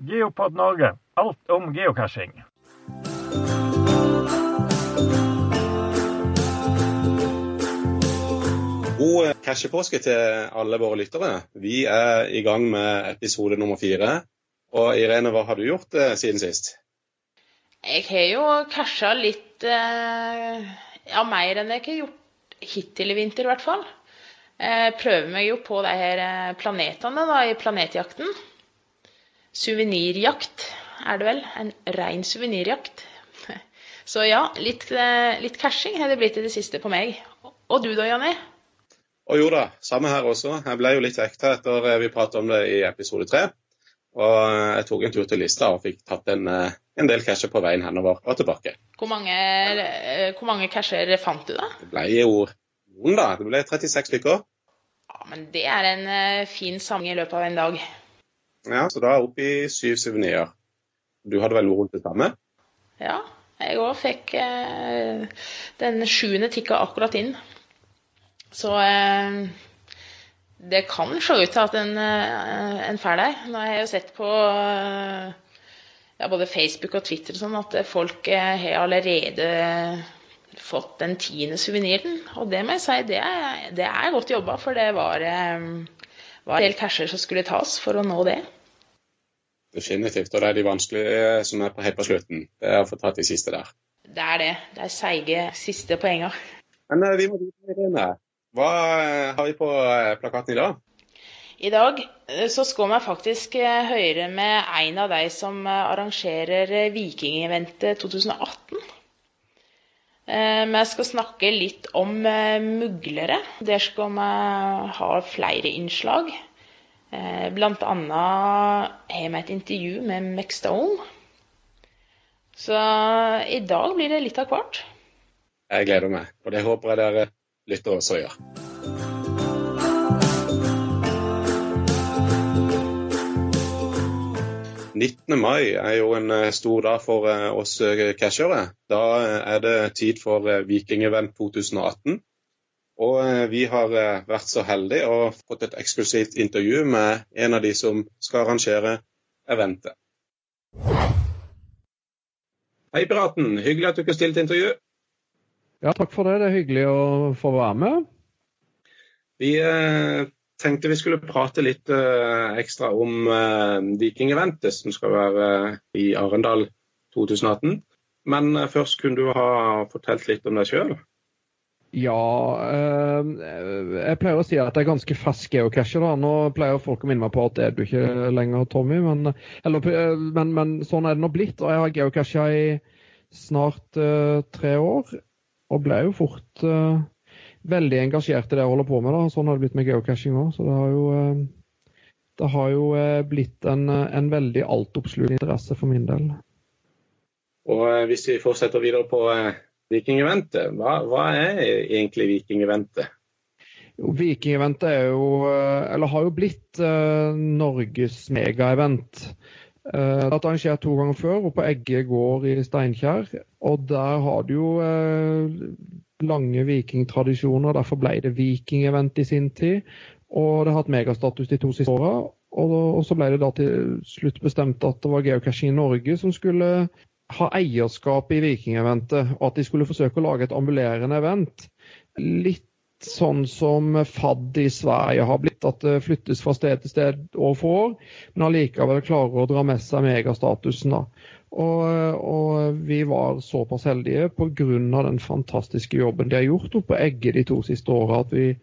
Geopod Norge, alt om geocaching. God cashepåske til alle våre lyttere. Vi er i gang med episode nummer fire. Og Irene, hva har du gjort eh, siden sist? Jeg har jo casha litt eh, Ja, mer enn jeg har gjort hittil i vinter, i hvert fall. Jeg prøver meg jo på de her eh, planetene da, i planetjakten. Suvenirjakt er det vel. En rein suvenirjakt. Så ja, litt, eh, litt cashing har det blitt i det siste på meg. Og du da, Janni? Og jo da, samme her også. Jeg ble jo litt vekta etter eh, vi pratet om det i episode tre. Og eh, jeg tok en tur til Lista og fikk tatt en, en del casher på veien henover og tilbake. Hvor mange, hvor mange casher fant du, da? Det ble jo noen, da. Det ble 36 stykker. Ja, men det er en fin samling i løpet av en dag. Ja, Så da er jeg oppe i syv suvenirer. Du hadde vel noe rundt det samme? Ja, jeg òg fikk eh, Den sjuende tikka akkurat inn. Så eh, det kan se ut til at en, eh, en får der. Nå har jeg jo sett på eh, ja, både Facebook og Twitter og sånn at folk eh, har allerede fått den tiende suveniren. Og det må jeg si, det er, det er godt jobba, for det var, eh, var en del casher som skulle tas for å nå det. Definitivt. Og det er de vanskelige som er på helt på slutten. Det er å få tatt de siste der. Det er det. Det er seige siste poenger. Men eh, vi må videre, Irene. Hva eh, har vi på eh, plakaten i dag? I dag så skal vi faktisk høre med en av de som arrangerer Vikingeventet 2018. Eh, jeg skal snakke litt om eh, muglere. Der skal vi ha flere innslag. Bl.a. Blant annet har vi et intervju med McStone. Så i dag blir det litt av hvert. Jeg gleder meg, og det håper jeg dere lytter også gjør. «19. mai er jo en eh, stor dag for eh, oss eh, cashere. Da er det tid for Vikingevent 2018. Og vi har vært så heldige og fått et eksklusivt intervju med en av de som skal arrangere eventet. Hei, Piraten. Hyggelig at du kunne stille til intervju. Ja, takk for det. Det er hyggelig å få være med. Vi tenkte vi skulle prate litt eh, ekstra om eh, Vikingeventet som skal være eh, i Arendal 2018. Men først kunne du ha fortalt litt om deg sjøl. Ja, jeg pleier å si at jeg er ganske fersk geocacher. da. Nå pleier folk å minne meg på at det er du ikke lenger, Tommy. Men, eller, men, men sånn er det nå blitt. Og jeg har geocacha i snart uh, tre år. Og ble jo fort eh, veldig engasjert i det jeg holder på med. da. Sånn har det blitt med geocaching òg. Så det har jo, eh, det har jo eh, blitt en, en veldig altoppslukende interesse for min del. Og eh, hvis vi fortsetter videre på eh, Vikingeventet, hva, hva er egentlig Vikingeventet? Vikingeventet er jo, eh, eller har jo blitt eh, Norges megaevent. Eh, det har vært arrangert to ganger før, og på Egge gård i Steinkjer. Og der har du jo eh, lange vikingtradisjoner, derfor ble det vikingevent i sin tid. Og det har hatt megastatus de to siste åra. Og, så ble det da til slutt bestemt at det var Geocaching Norge som skulle ha eierskap i Vikingeventet, og at de skulle forsøke å lage et ambulerende event. Litt sånn som FAD i Sverige har blitt, at det flyttes fra sted til sted år for år, men allikevel klarer å dra med seg megastatusen. da. Og, og vi var såpass heldige pga. den fantastiske jobben de har gjort oppe på Egge de to siste åra, at vi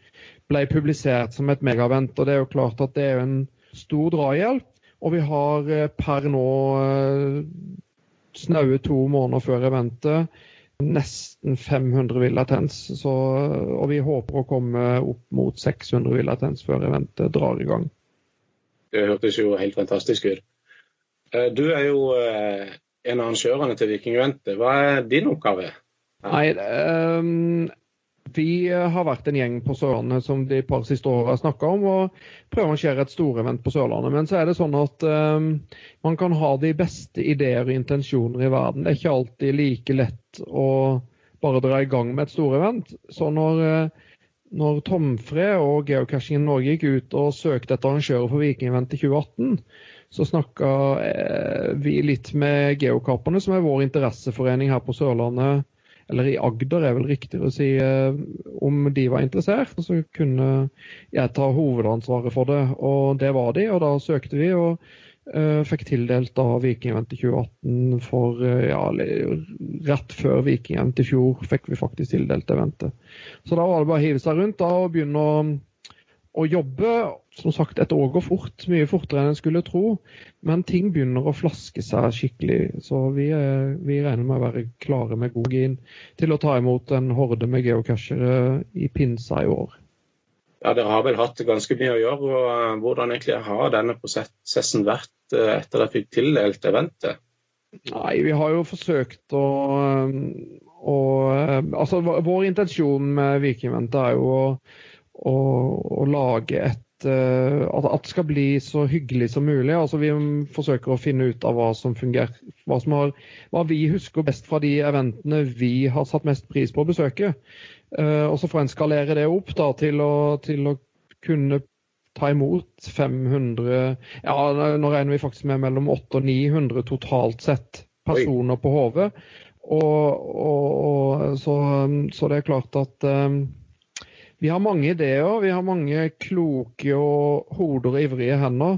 ble publisert som et megavent. Og det er jo klart at det er en stor drahjelp. Og vi har eh, per nå eh, snaue to måneder før eventet nesten 500 villatens. Og vi håper å komme opp mot 600 villatens før eventet drar i gang. Det hørtes jo helt fantastisk ut. Eh, Du er jo en av arrangørene til Viking Vikingeventet. Hva er din oppgave? Nei, um, vi har vært en gjeng på Sørlandet som de par siste åra har snakka om, og prøver å arrangere et storevent på Sørlandet. Men så er det sånn at um, man kan ha de beste ideer og intensjoner i verden. Det er ikke alltid like lett å bare dra i gang med et storevent. Så når, eh, når Tomfre og Geocaching Norge gikk ut og søkte etter arrangører for Vikingeventet 2018, så snakka eh, vi litt med Geokaperne, som er vår interesseforening her på Sørlandet. Eller i Agder, er vel riktigere å si, eh, om de var interessert. Så kunne jeg ta hovedansvaret for det, og det var de. Og da søkte vi. og Uh, fikk tildelt da Vikingevent i 2018 for ja, rett før Viking-eventet i fjor fikk vi faktisk tildelt eventet. Så da var det bare å hive seg rundt da og begynne å, å jobbe. Som sagt, et år går fort, mye fortere enn en skulle tro. Men ting begynner å flaske seg skikkelig. Så vi, uh, vi regner med å være klare med god gin til å ta imot en horde med geocachere i pinsa i år. Ja, Dere har vel hatt ganske mye å gjøre. og Hvordan egentlig har denne prosessen vært Eh, etter at dere fikk tildelt eventet? Nei, vi har jo forsøkt å, å Altså, vår intensjon med Viking-eventet er jo å, å, å lage et eh, at det skal bli så hyggelig som mulig. Altså, vi forsøker å finne ut av hva som fungerer. Hva, som har, hva vi husker best fra de eventene vi har satt mest pris på å besøke. Uh, og så får en skalere det opp da, til, å, til å kunne ta imot 500 Ja, nå regner vi faktisk med mellom 800 og 900 totalt sett personer på HV. Og, og, og så, så, det er klart at um, vi har mange ideer. Vi har mange kloke og hoder og ivrige hender.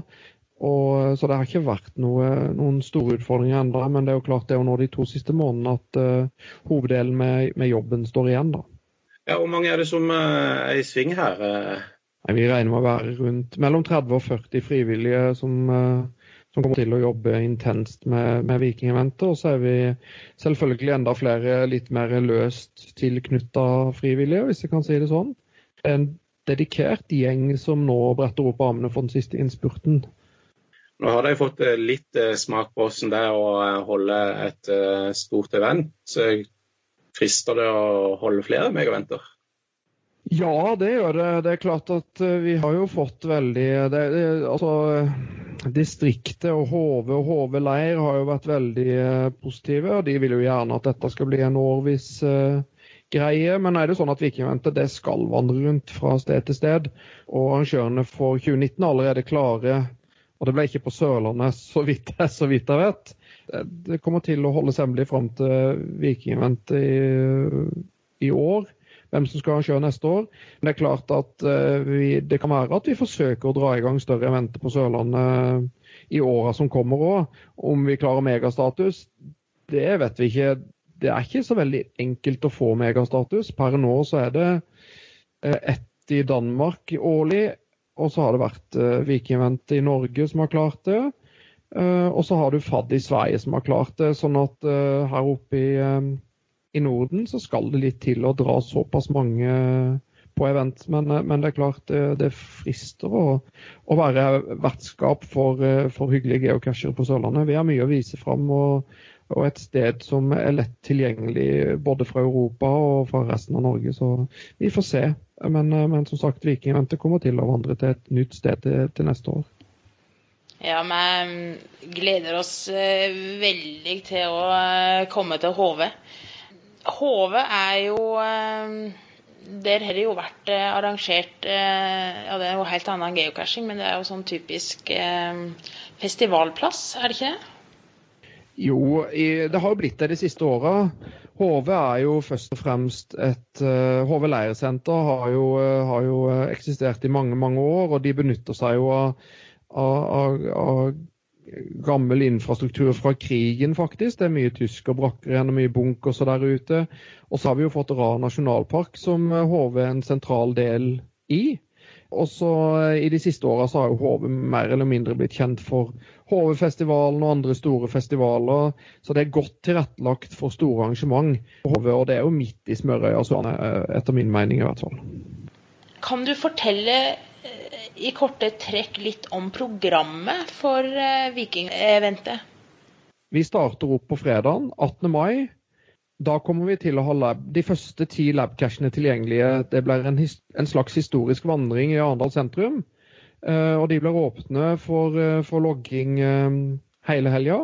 Og, så det har ikke vært noe, noen store utfordringer ennå. Men det er jo klart det er jo nå de to siste månedene at uh, hoveddelen med, med, jobben står igjen. da. Ja, Hvor mange er det som uh, er i sving her? Uh? Nei, Vi regner med å være rundt mellom 30 og 40 frivillige som, som kommer til å jobbe intenst med, med Viking-eventet. Og så er vi selvfølgelig enda flere litt mer løst tilknytta frivillige, hvis jeg kan si det sånn. En dedikert gjeng som nå bretter opp armene for den siste innspurten. Nå har de fått eh, litt eh, smak på hvordan det er å holde et stort event. så Frister det å holde flere megaventer? Ja, det gjør det. Det er klart at eh, vi har jo fått veldig det, Altså, distriktet og HV og HV leir har jo vært veldig positive. og De vil jo gjerne at dette skal bli en årvis uh, greie. Men er det sånn at Vikingventet det skal vandre rundt fra sted til sted? Og arrangørene for 2019 er allerede klare. Og det ble ikke på Sørlandet, så vidt jeg, så vidt jeg vet. Det kommer til å holdes hemmelig fram til Vikingventet i, i år hvem som skal arrangere neste år. Men det er klart at uh, vi, det kan være at vi forsøker å dra i gang større eventer på Sørlandet uh, i åra som kommer òg. Om vi klarer megastatus, det vet vi ikke. Det er ikke så veldig enkelt å få megastatus. Per nå så er det uh, ett i Danmark årlig, og så har det vært Vikingventet i Norge som har klart det. Uh, og så har du FAD i Sverige som har klart det. Sånn at her oppe i i Norden så skal det litt til å dra såpass mange på event. Men, men det er klart det, det frister å, å, være vertskap for, for hyggelige geocachere på Sørlandet. Vi har mye å vise fram. Og, og, et sted som er lett tilgjengelig både fra Europa og fra resten av Norge. Så vi får se. Men, men som sagt, Vikingventet kommer til å vandre til et nytt sted til, til neste år. Ja, vi gleder oss eh, veldig til å eh, komme til HV. HV er jo eh, Der har det jo vært eh, arrangert eh, Ja, det er jo helt annen geocaching, men det er jo sånn typisk festivalplass, er det ikke det? Jo, det har jo blitt det de siste åra. HV er jo først og fremst et HV leirsenter har jo, har jo eksistert i mange, mange år, og de benytter seg jo av, av, av gammel infrastruktur fra krigen, faktisk. Det er mye tysk og brakker igjen og mye bunkers der ute. Og så har vi jo fått Ra nasjonalpark, som HV er en sentral del i. Og så eh, I de siste åra har jo HV mer eller mindre blitt kjent for HV-festivalen og andre store festivaler. Så det er godt tilrettelagt for store arrangement. HV, og det er jo midt i smørøya, eh, etter min mening i hvert fall. Kan du fortelle i korte trekk litt om programmet for Vikingeventet? Vi starter opp på fredag 18. mai. Da kommer vi til å ha lab, de første ti labcashene tilgjengelige. Det blir en, en, slags historisk vandring i Arendal sentrum. Uh, og de blir åpne for, uh, for logging hele helga.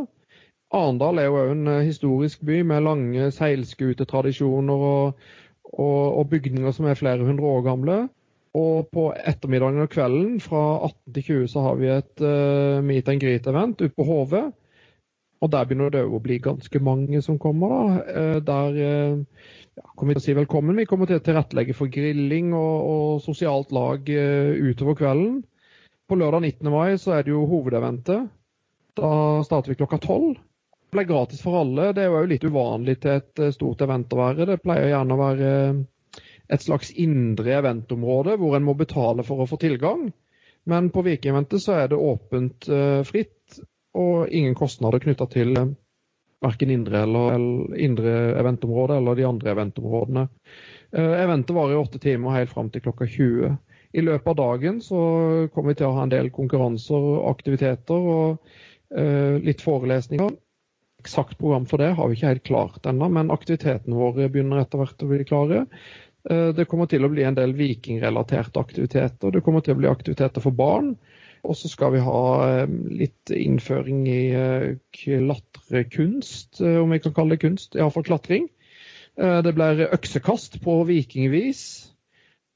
Arendal er jo en historisk by med lange seilskutetradisjoner og, og, og bygninger som er flere hundre år gamle. Og på ettermiddagen og kvelden fra 18 til 20 så har vi et uh, meet and greet-event ute på HV. Og der begynner det å bli ganske mange som kommer. da. Uh, der uh, ja, kommer vi til å si velkommen. Vi kommer til å tilrettelegge for grilling og, og sosialt lag utover kvelden. På lørdag 19. mai så er det jo hovedeventet. Da starter vi klokka tolv. Det blir gratis for alle. Det er jo litt uvanlig til et stort event å være. Det pleier gjerne å være et slags indre eventområde hvor en må betale for å få tilgang. Men på Vikingeventet så er det åpent fritt og ingen kostnader knytta til uh, verken indre, eller, eller, indre eventområde eller de andre eventområdene. Uh, eventet varer i åtte timer helt fram til klokka 20. I løpet av dagen så kommer vi til å ha en del konkurranser og aktiviteter og uh, litt forelesninger. Eksakt program for det har vi ikke helt klart ennå, men aktivitetene våre begynner etter hvert å bli klare. Eh, det kommer til å bli en del vikingrelaterte aktiviteter. Det kommer til å bli aktiviteter for barn. Og så skal vi ha eh, litt innføring i eh, klatrekunst, om vi kan kalle det kunst. Iallfall klatring. Det blir øksekast på vikingvis.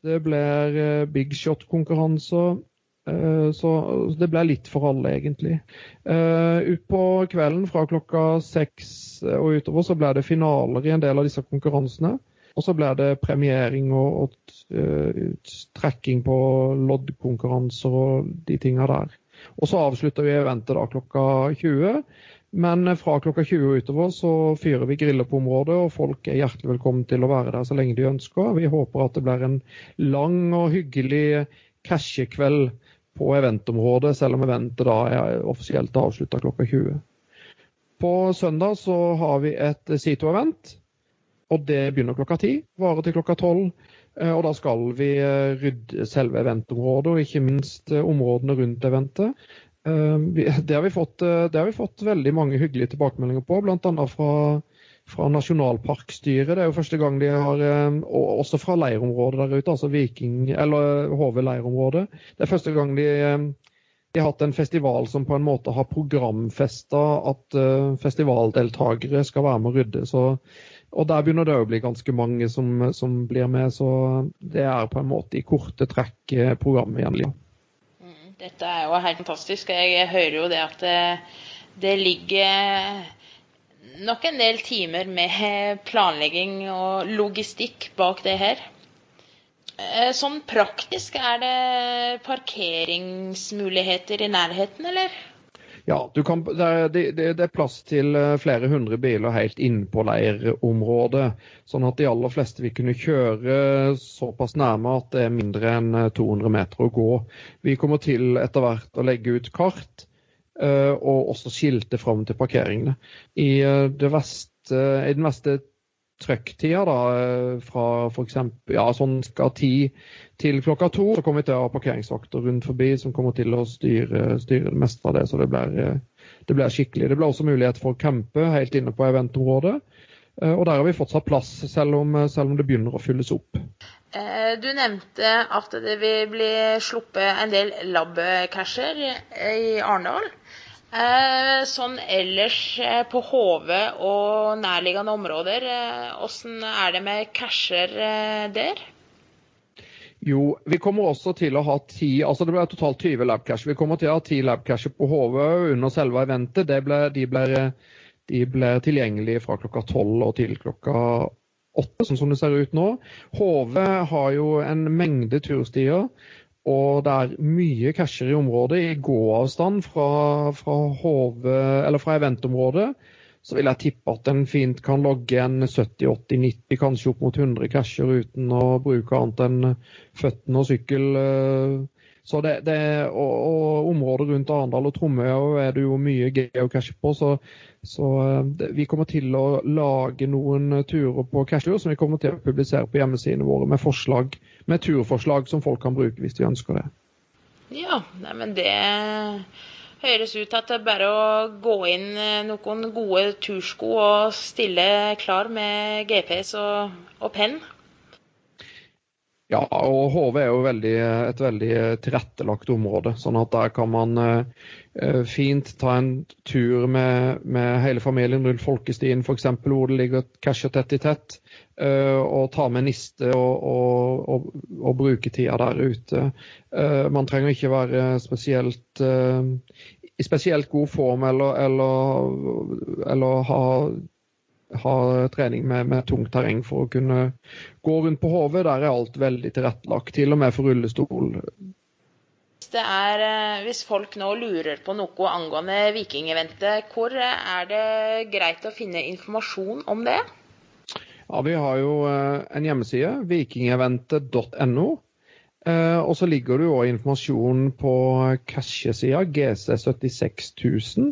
Det blir big shot-konkurranser. Så det blir litt for alle, egentlig. Utpå kvelden fra klokka seks og utover så blir det finaler i en del av disse konkurransene. Og så blir det premiering og, og uh, trekking på loddkonkurranser og de tinga der. Og så avslutter vi eventet da klokka 20. Men fra klokka 20 og utover så fyrer vi griller på området, og folk er hjertelig velkommen til å være der så lenge de ønsker. Vi håper at det blir en lang og hyggelig cashe-kveld på eventområdet, selv om eventet da er offisielt avslutta klokka 20. På søndag så har vi et Sito-event og det begynner klokka ti, varer til klokka tolv. Eh, og da skal vi eh, rydde selve eventområdet, og ikke minst eh, områdene rundt eventet. Det har, fått, det har vi fått, veldig mange hyggelige tilbakemeldinger på, bl.a. Fra, fra Nasjonalparkstyret. Det er jo første gang de har og Også fra leirområdet der ute, altså Viking, eller HV leirområde. Det er første gang de, de har hatt en festival som på en måte har programfesta at festivaldeltakere skal være med å rydde. Så og der begynner det å bli ganske mange som, som, blir med, så det er på en måte i korte trekk eh, programmet igjen. Mm, dette er jo helt fantastisk. Jeg, jeg hører jo det at det, det, ligger nok en del timer med planlegging og logistikk bak det her. Eh, sånn praktisk, er det parkeringsmuligheter i nærheten, eller? Ja, kan, det, er, det, er plass til eh, flere hundre biler helt inne på leirområdet. Sånn at de aller fleste vil kunne kjøre såpass nærme at det er mindre enn 200 eh, meter å gå. Vi kommer til etter hvert å legge ut kart og også skilte fram til parkeringene. I, verste, i den meste trøkktida da, fra f.eks. Ja, sånn skal ti til klokka to så kommer vi til å ha parkeringsvakter rundt forbi som kommer til å styre, styre det meste av det. Så det blir, det blir, skikkelig. Det blir også mulighet for å campe helt inne på eventområdet. Eh, og der har vi fortsatt plass, selv om, selv om det begynner å fylles opp. Eh, du nevnte at det vil bli sluppet en del lab-casher i Arendal. Eh, sånn ellers på HV og nærliggende områder, åssen er det med casher der? Jo, vi kommer også til å ha ti altså Det blir totalt 20 labcasher. Vi kommer til å ha ti labcasher på HV under selve eventet. Ble, de, blir, de blir tilgjengelige fra klokka tolv og til klokka åtte, sånn som det ser ut nå. HV har jo en mengde turstier. Og det er mye casher i området i gåavstand fra, fra, fra eventområdet så vil jeg tippe at en fint kan logge en 70-80-90, kanskje opp mot 100 casher uten å bruke annet enn føttene og sykkel. Eh. Så det, det og, og, området rundt Arendal og Tromøya er det jo mye geocache på. Så, så eh, det, vi kommer til å lage noen turer på cashetur som vi kommer til å publisere på hjemmesidene våre med, forslag, med turforslag som folk kan bruke hvis de ønsker det. Ja, nei, men det høres ut at det er bare å gå inn eh, noen gode tursko og stille klar med GPS og, og penn. Ja, og HV er jo veldig, et veldig tilrettelagt område. sånn at der kan man eh, fint ta en tur med, med hele familien rundt Folkestien f.eks., hvor det ligger casher tett i tett. eh, og ta med niste og, og, og, og, bruke tida der ute. Eh, man trenger ikke være spesielt i spesielt god form eller, eller, eller ha ha trening med, med, tungt terreng for å kunne gå rundt på HV. Der er alt veldig tilrettelagt, til og med for rullestol. Det er, eh, hvis folk nå lurer på noe angående Vikingeventet, hvor er det greit å finne informasjon om det? Ja, Vi har jo eh, en hjemmeside, vikingeventet.no. Eh, og så ligger det jo informasjon på cashe-sida, GC76000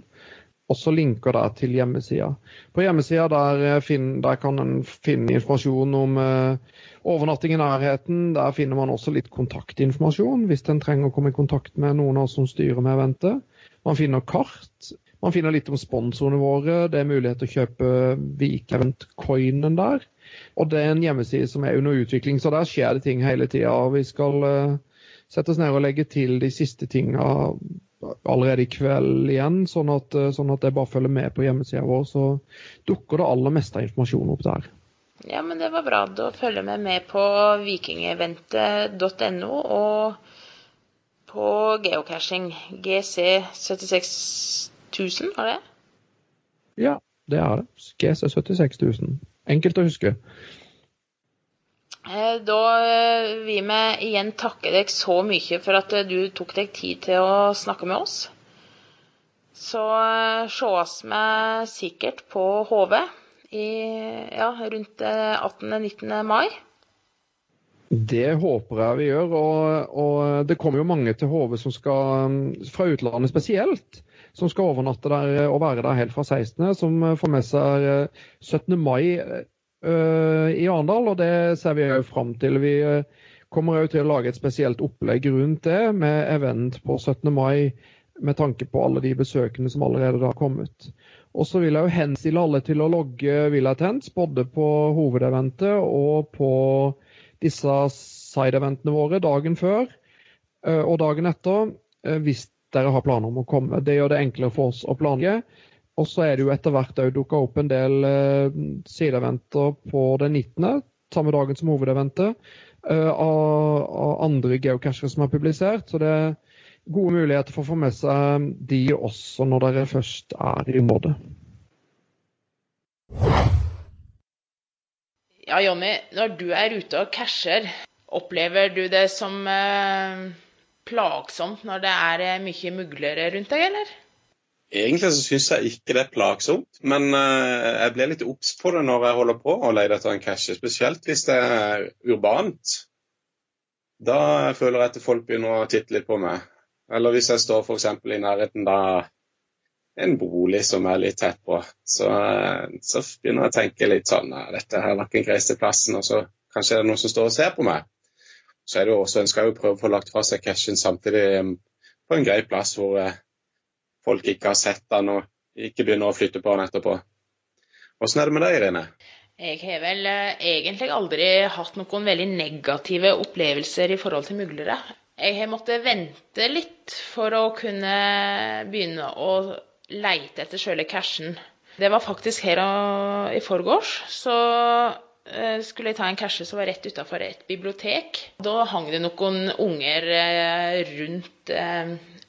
også linker der til hjemmesida. På hjemmesida der, eh, der, kan en finne informasjon om eh, overnatting i nærheten. Der finner man også litt kontaktinformasjon hvis en trenger å komme i kontakt med noen av oss som styrer med eventet. Man finner kart. Man finner litt om sponsorene våre. Det er mulighet til å kjøpe Vikevent-coinen der. Og det er en hjemmeside som er under utvikling, så der skjer det ting hele tida. Vi skal eh, sette oss ned og legge til de siste tinga allerede i kveld igjen, sånn at, eh, sånn at jeg bare følger med på hjemmesida vår. Så dukker det aller meste av informasjon opp der. Ja, men det var bra. Da følger vi med på vikingeventet.no og på geocaching. GC76000, var det? Ja, det er det. GC76000. Enkelt å huske. Eh, da eh, vil vi igjen takke deg så mye for at eh, du tok deg tid til å snakke med oss. Så sees vi sikkert på HV i, ja, rundt 18.-19. mai. Det håper jeg vi gjør. Og, og, det kommer jo mange til HV som skal, fra utlandet spesielt, som skal overnatte der og være der helt fra 16., som får med seg 17. mai i Arendal, og det ser vi òg fram til. Vi uh, kommer òg til å lage et spesielt opplegg rundt det, med event på 17. mai med tanke på alle de besøkende som allerede har kommet. Og så vil jeg jo henstille alle til å logge Villatents, både på hovedeventet og på disse side-eventene våre dagen før uh, og dagen etter, hvis dere har planer om å komme. Det gjør det enklere for oss å planlegge. Og så er det jo etter hvert òg dukka opp en del uh, sideeventer på den 19., samme dagen som hovedeventet, uh, av, av, andre geocachere som er publisert. Så det er gode muligheter for å få med seg de også når dere først er i området. Ja, Jonny, når du er ute og casher, opplever du det som uh, plagsomt når det er mye muglere rundt deg, eller? Egentlig så syns jeg ikke det er plagsomt, men uh, jeg blir litt obs på det når jeg holder på å lete etter en cache, spesielt hvis det er urbant. Da føler jeg at folk begynner å titte litt på meg. Eller hvis jeg står f.eks. i nærheten av en bolig som er litt tett på, så, uh, så begynner jeg å tenke litt sånn Dette her var ikke en greis til plassen, og så kanskje det er noen som står og ser på meg. Så er det jo også, En skal jo prøve å få lagt fra seg cashen samtidig um, på en grei plass hvor uh, folk ikke har sett den og ikke begynner å flytte på den etterpå. Åssen er det med deg, Irene? Jeg har vel eh, egentlig aldri hatt noen veldig negative opplevelser i forhold til muglere. Jeg har måttet vente litt for å kunne begynne å leite etter sjøle cashen. Det var faktisk her i forgårs. Så eh, skulle jeg ta en cashe som var rett utafor et bibliotek. Da hang det noen unger eh, rundt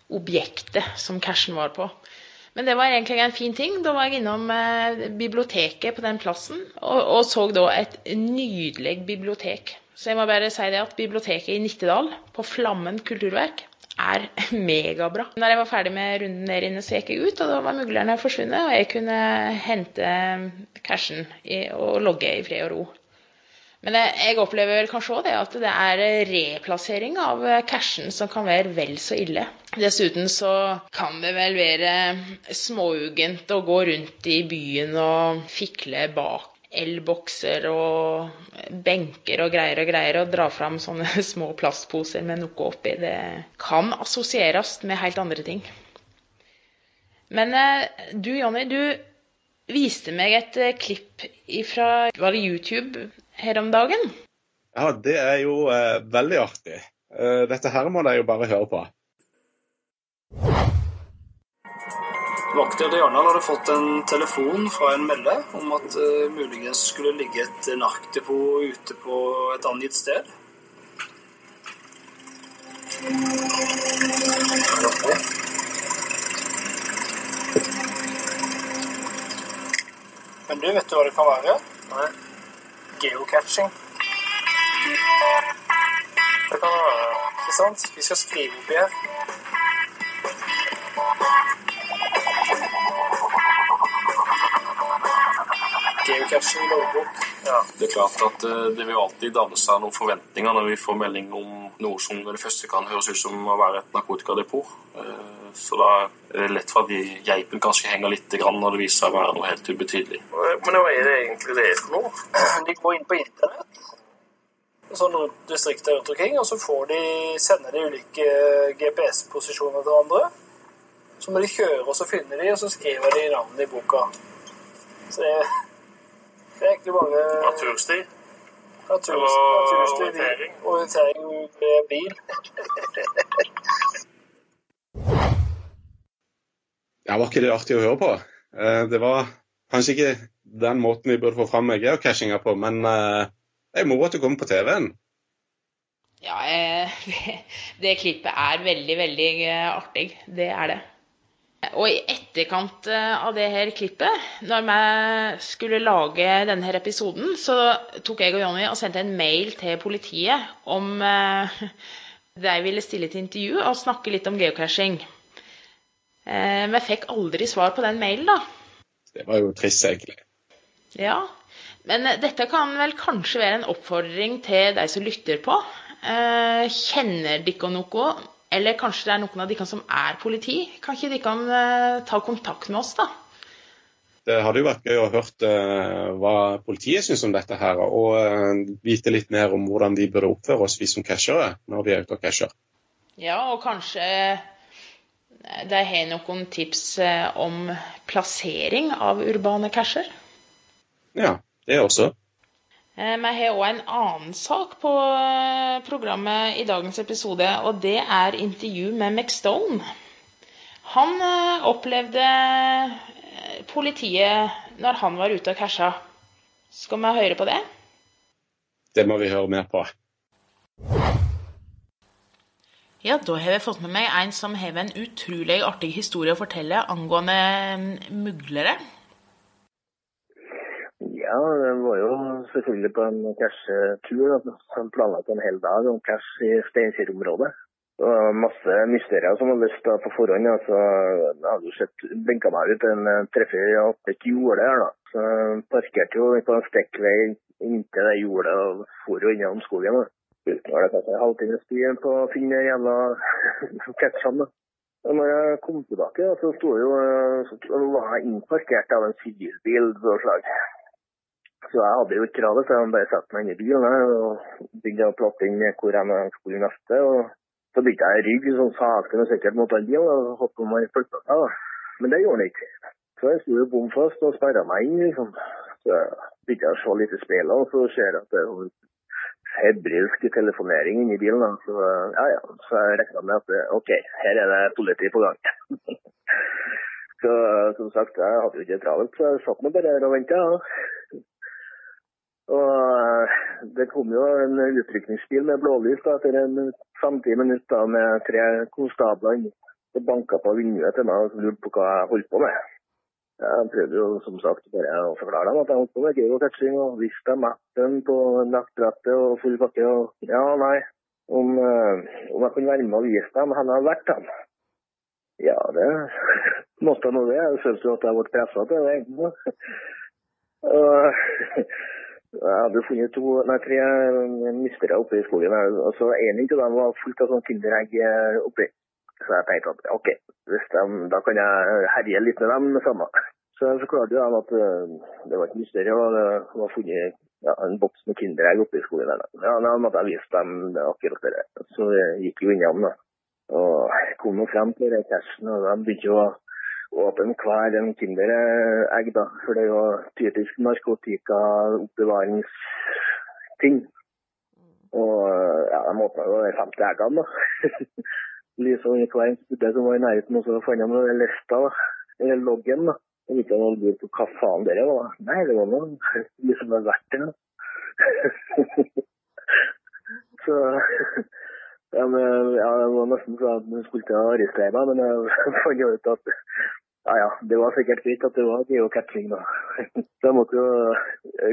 objektet som cashen var på. Men det var egentlig en fin ting. Da var jeg innom eh, biblioteket på den plassen og, og, så da et nydelig bibliotek. Så jeg må bare si det at biblioteket i Nittedal, på Flammen kulturverk, er megabra. Når jeg var ferdig med runden der inne, så gikk jeg ut, og da var muglerne forsvunnet, og jeg kunne hente cashen og logge i fred og ro. Men jeg opplever vel kanskje òg det at det er replassering av cashen som kan være vel så ille. Dessuten så kan det vel være småugent å gå rundt i byen og fikle bak elbokser og benker og greier og greier og dra fram sånne små plastposer med noe oppi. Det kan assosieres med helt andre ting. Men eh, du Jonny, du viste meg et klipp fra YouTube her om dagen? Ja, det er jo eh, veldig artig. Eh, dette her må de jo bare høre på. Vakter i Arendal hadde fått en telefon fra en melde om at eh, muligens skulle ligge et narkdepot ute på et angitt sted. Men du, vet du hva det kan være? Nei. Geocaching. Det kan være. Ikke sant? Vi skal skrive opp her. Geocaching logbok. Ja. Det er klart at eh, det vil alltid danne seg noen forventninger når vi får melding om noe som det første kan høres ut som å være et narkotikadepot. Eh, Så da er det lett for at geipen kanskje henger litt når det viser seg å være noe helt ubetydelig. Men hva er det egentlig det er for noe? De går inn på internett, sånn rundt distriktet rundt omkring, og så får de, sender de ulike GPS-posisjoner til hverandre. Så må de kjøre, og så finner de, og så skriver de navnet i boka. Så det, det er egentlig bare Natursti. Natursti, og natursti, orientering. orientering med bil. Ja, Var ikke det artig å høre på? Eh, Det var kanskje ikke den måten vi burde få fram geocachinga på, men eh, det er moro at du kommer på TV-en. Ja, eh, det klippet er veldig, veldig eh, artig. Det er det. Og i etterkant eh, av det her klippet, når vi skulle lage denne her episoden, så tok jeg og Jonny og sendte en mail til politiet om eh, de ville stille til intervju og snakke litt om geocaching. Eh, Vi fikk aldri svar på den mailen, da. Det var jo trist, egentlig. Ja, men eh, dette kan vel kanskje være en oppfordring til de som lytter på. Eh, kjenner dere noe, eller kanskje det er noen av dere som er politi? Kan ikke dere eh, ta kontakt med oss, da? Det hadde jo vært gøy å hørt eh, hva politiet syns om dette her, og eh, vite litt mer om hvordan de burde oppføre oss, vi som cashere, når vi er ute og casher. Ja, og kanskje eh, de har noen tips om plassering av urbane casher? Ja, det også. Eh, Vi har òg en annen sak på eh, programmet i dagens episode, og det er intervju med McStone. Han eh, opplevde eh, politiet når han var ute og casha. Skal vi høre på det? Det må vi høre mer på. Ja, da har jeg fått med meg en som har en utrolig artig historie å fortelle angående mm, muglere. Ja, det var jo selvfølgelig på en cash-tur. som planla en hel dag om cash i Steinkjer-området. Det var masse mysterier som hadde lyst da på forhånd. Ja, så jeg hadde jo sett benka meg ut en eh, treffer et jorde her. da. Så jeg parkerte jo på en stikkvei inntil det jordet og for innom skogen. da. Det var det kanskje en halvtimes tid på å finne den jævla catchene. Og når jeg kom tilbake, da, så sto jo, eh, så var jeg innparkert av en sivilbil. Så jeg hadde jo ikke kravet, så jeg bare satte meg inn i bilen og begynte å plotte inn hvor jeg skulle neste. og Så begynte jeg å rygge sånn sakte, men sikkert mot den bilen og håpe om han flytta seg. Men det gjorde han ikke. Så jeg sto jo bom fast og sperra meg inn. liksom. Så jeg å se litt i speilet, og så ser jeg at det er sånn hebrilsk telefonering inni bilen. Så ja, ja. Så jeg regna med at OK, her er det politi på gang. så som sagt, jeg hadde jo ikke travelt, så jeg satt nå bare her og venta. Ja. Og eh, det kom jo en utrykningsbil med blålys da, etter en 50 minutter med tre konstabler inne. og banka på vinduet til meg og lurte på hva jeg holdt på med. Jeg prøvde jo som sagt bare å forklare dem at jeg holdt på med geocaching og viste dem appen på nettbrettet og full pakke. Og ja, nei, om, eh, om jeg kunne være med og vise dem hvor jeg har vært dem. Ja, det måtte jeg nå det. Jeg følte jo at jeg ble pressa til det. Og jeg hadde funnet to, nei, tre mysterier oppe i skogen. og så En av dem var fullt av sånn kinderegg eh, oppi. Så jeg tenkte at OK, de, da kan jeg herje litt med dem med samme. Så jeg forklarte dem at eh, det var et mysterium. og Det var funnet ja, en boks med kinderegg oppi skogen. her. Ja, Da måtte jeg vise dem akkurat det. Så jeg gikk jo innom. da. Og kom nå frem til den cashen, og de begynte å åpne hver en kinderegg, da. For det er jo typisk narkotikaoppbevaringsting. Og ja, de åpna jo de 50 eggene, da. Lysa under hver spurte som var i nærheten, og så fant de lista, da. Eller loggen, da. Jeg vet ikke om de på hva faen det var. Nei, det var noe liksom har verdt det da. så ja, men, ja, det var nesten så hun skulle til å arrestere meg, men jeg fant ut at ja, ja, det var sikkert greit at det var geocatching, da. Så jeg måtte jo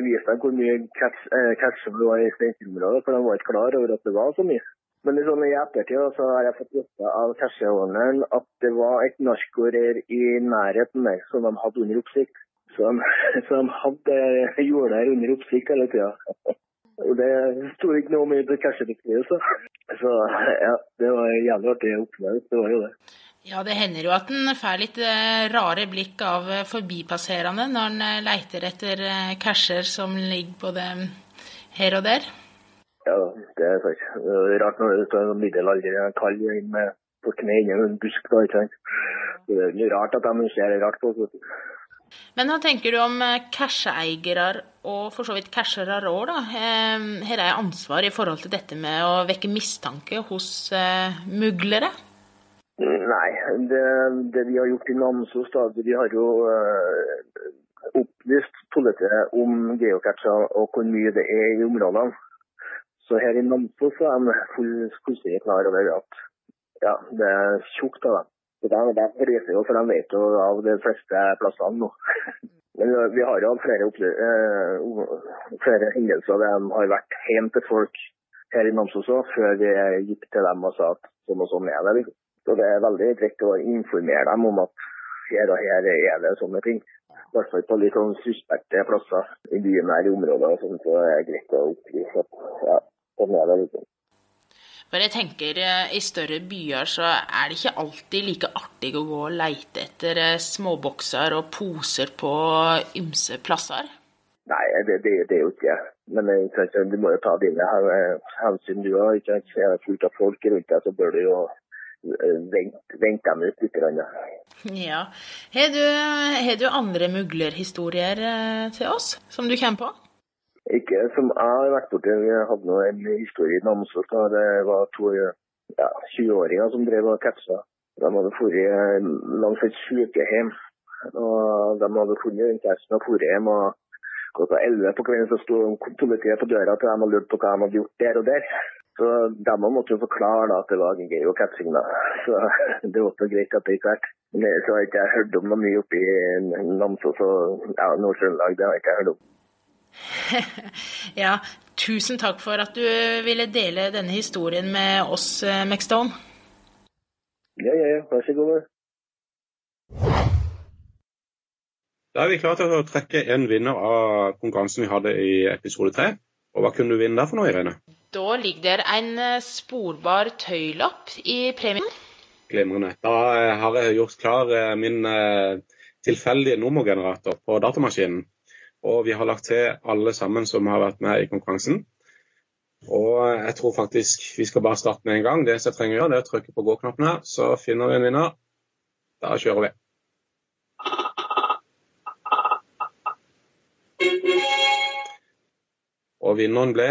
vise dem hvor mye catch, eh, det var i steinsområdet, for de var ikke klar over at det var så mye. Men liksom, i ettertid så har jeg fått vite av casheordneren at det var et narkorer i nærheten der som de hadde under oppsikt. Så de, så de hadde jorda under oppsikt hele tida. Det sto ikke noe om i casherbeskrivelsen. Så ja, det var en jævlig artig opplevelse. Det var jo det. Ja, det hender jo at en får litt eh, rare blikk av eh, forbipasserende når en eh, leiter etter casher som ligger både her og der. Ja, det er sant. Det er rart når det står en middelalder kall inn med på kne inni en busk, da, ikke sant. Det er litt rart at de ser rart på oss. Men hva tenker du om eh, casheeiere og for så vidt cashere òg, da? Har Her er ansvar i forhold til dette med å vekke mistanke hos eh, muglere? Nei, det, det vi har gjort i Namsos, da, vi har jo eh, opplyst politiet om geocacher og hvor mye det er i områdene. Så her i Namsos er de full- fullstendig klar over at ja, det er tjukt av dem. Så de, de reiser jo, for de vet jo av de fleste plassene nå. Men vi- vi har jo hatt flere, eh, flere hendelser der de har vært hjem til folk her i Namsos òg, før vi gikk til dem og sa at sånn og sånn er det. liksom. Så det er veldig greit å informere dem om at her og her er det sånne ting. I hvert fall på litt sånn suspekte plasser i bynære områder. og sånn, så er det greit å opplyse at ja, sånn er det. liksom. For jeg tenker eh, i større byer så er det ikke alltid like artig å gå og leite etter eh, småbokser og poser på ymse plasser. Nei, det, det, det er jo ikke det. Men eh, du må jo ta dine he- hensyn du òg. Er det fullt av folk rundt deg, så bør du jo vente, vente dem ut litt. ja. Har du, har du andre muglerhistorier til oss som du kommer på? Ikke som jeg har vært borti. Vi hadde nå en historie i Namsos. da Det var to ja, 20-åringer som drev og catcha. De hadde dratt langs et sykehjem. Og de hadde funnet den catchen og dratt hjem. og Klokka 11 på kvelden så sto politiet på døra til dem og lurte på hva de hadde gjort der og der. Så de måtte jo forklare da, at det var geocaching. da. Så det var så greit at det ikke vært. Så har ikke jeg hørt om noe mye oppe i Namsos og ja, Nord-Trøndelag. Det har ikke jeg hørt om. Ja, tusen takk for at du ville dele denne historien med oss, eh, McStone. Ja, ja, ja. Vær så god. Da er vi klare til å trekke en vinner av konkurransen vi hadde i episode tre. Og hva kunne du vinne der for noe, Irene? Da ligger der en eh, sporbar tøylapp i premien. Glimrende. Da eh, har jeg gjort klar min tilfeldige nummergenerator på datamaskinen. Og vi har lagt til alle sammen som har vært med i konkurransen. Og jeg tror faktisk vi skal bare starte med en gang. Det som jeg trenger å gjøre, det er å trykke på gå-knappen her, så finner vi en vinner. Da kjører vi. Og vinneren ble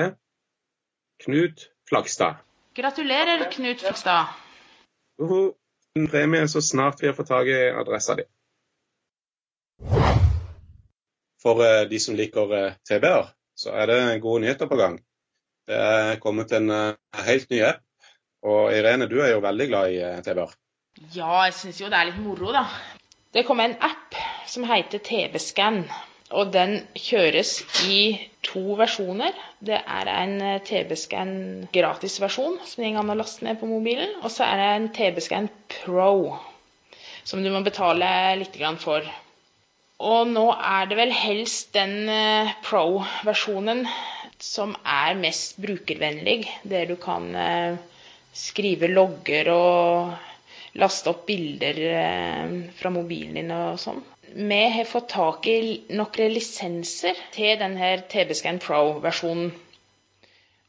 Knut Flagstad. Gratulerer, Knut Flagstad. -huh. En premie så snart vi har fått tak i adressa di. For eh, de som liker eh, TB-er, så er det gode nyheter på gang. Det er kommet en eh, helt ny app. Og Irene, du er jo veldig glad i TB-er. Ja, jeg syns jo det er litt moro, da. Det kom en app som heter TV-scan. Og den kjøres i to versjoner. Det er en TV-scan gratisversjon som det går an å laste ned på mobilen. Og så er det en TV-scan Pro som du må betale litt for. Og nå er det vel helst den eh, Pro-versjonen som er mest brukervennlig, der du kan eh, skrive logger og laste opp bilder eh, fra mobilen din og sånn. Vi har fått tak i noen lisenser til denne TB-Scan Pro-versjonen.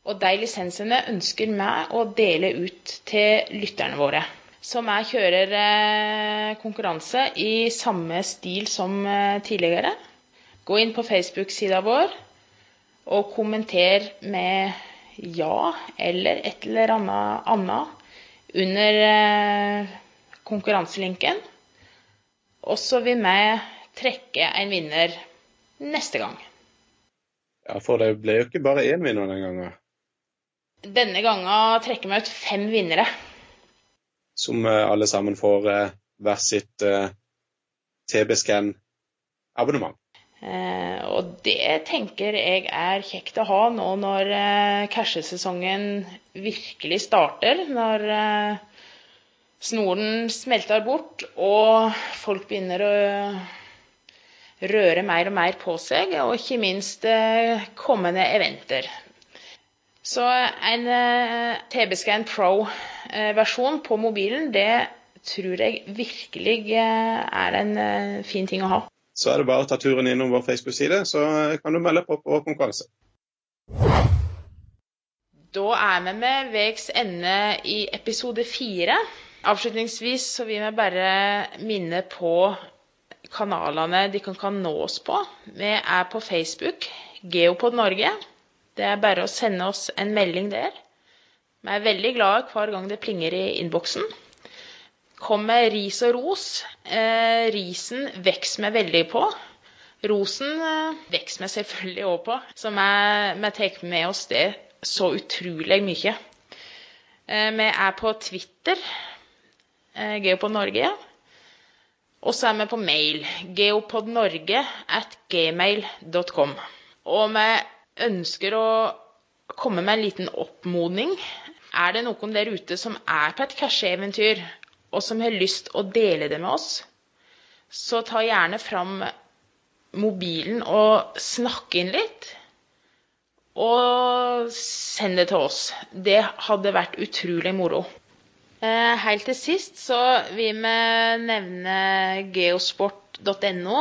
Og de lisensene ønsker vi å dele ut til lytterne våre. Så jeg kjører eh, konkurranse i samme stil som eh, tidligere. Gå inn på Facebook-sida vår og kommenter med ja eller et eller annet annet under eh, konkurranselinken. Og så vil vi trekke en vinner neste gang. Ja, for det ble jo ikke bare én vinner den gangen. Denne gangen trekker vi ut fem vinnere. Som eh, alle sammen får hvert sitt eh, TB-scan-abonnement. Eh, og det tenker jeg er kjekt å ha nå når eh, cashesesongen virkelig starter. Når eh, snoren smelter bort og folk begynner å røre mer og mer på seg, og ikke minst eh, kommende eventer. Så en eh, TB-Scan Pro-versjon på mobilen, det tror jeg virkelig eh, er en eh, fin ting å ha. Så er det bare å ta turen innom vår Facebook-side, så eh, kan du melde på på konkurranse. Da er vi med veis ende i episode fire. Avslutningsvis så vil vi bare minne på kanalene de kan, kan nå oss på. Vi er på Facebook, Geopod Norge. Det er bare å sende oss en melding der. Vi er veldig glad hver gang det plinger i innboksen. Kom med ris og ros. Eh, risen vokser meg veldig på. Rosen eh, vokser meg selvfølgelig òg på, så vi, tar med oss det så utrolig mye. Eh, vi er på Twitter, eh, Geopod. Og så er vi på mail. geopodnorge at gmail.com. Og vi ønsker å komme med en liten oppmodning. Er det noen der ute som er på et casheeventyr, og som har lyst å dele det med oss, så ta gjerne fram mobilen og snakk inn litt. Og send det til oss. Det hadde vært utrolig moro. Eh, helt til sist så vil vi nevne geosport.no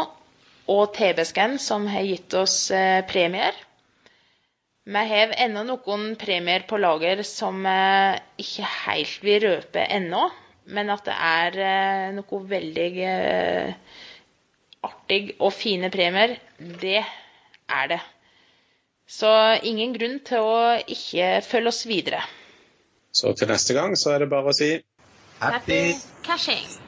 og TB-scan, som har gitt oss eh, premier. Vi har ennå noen premier på lager som vi ikke helt vil røpe ennå, men at det er eh, noe veldig artig og fine premier, det er det. Så ingen grunn til å ikke følge oss videre. Så til neste gang så er det bare å si Happy cashing!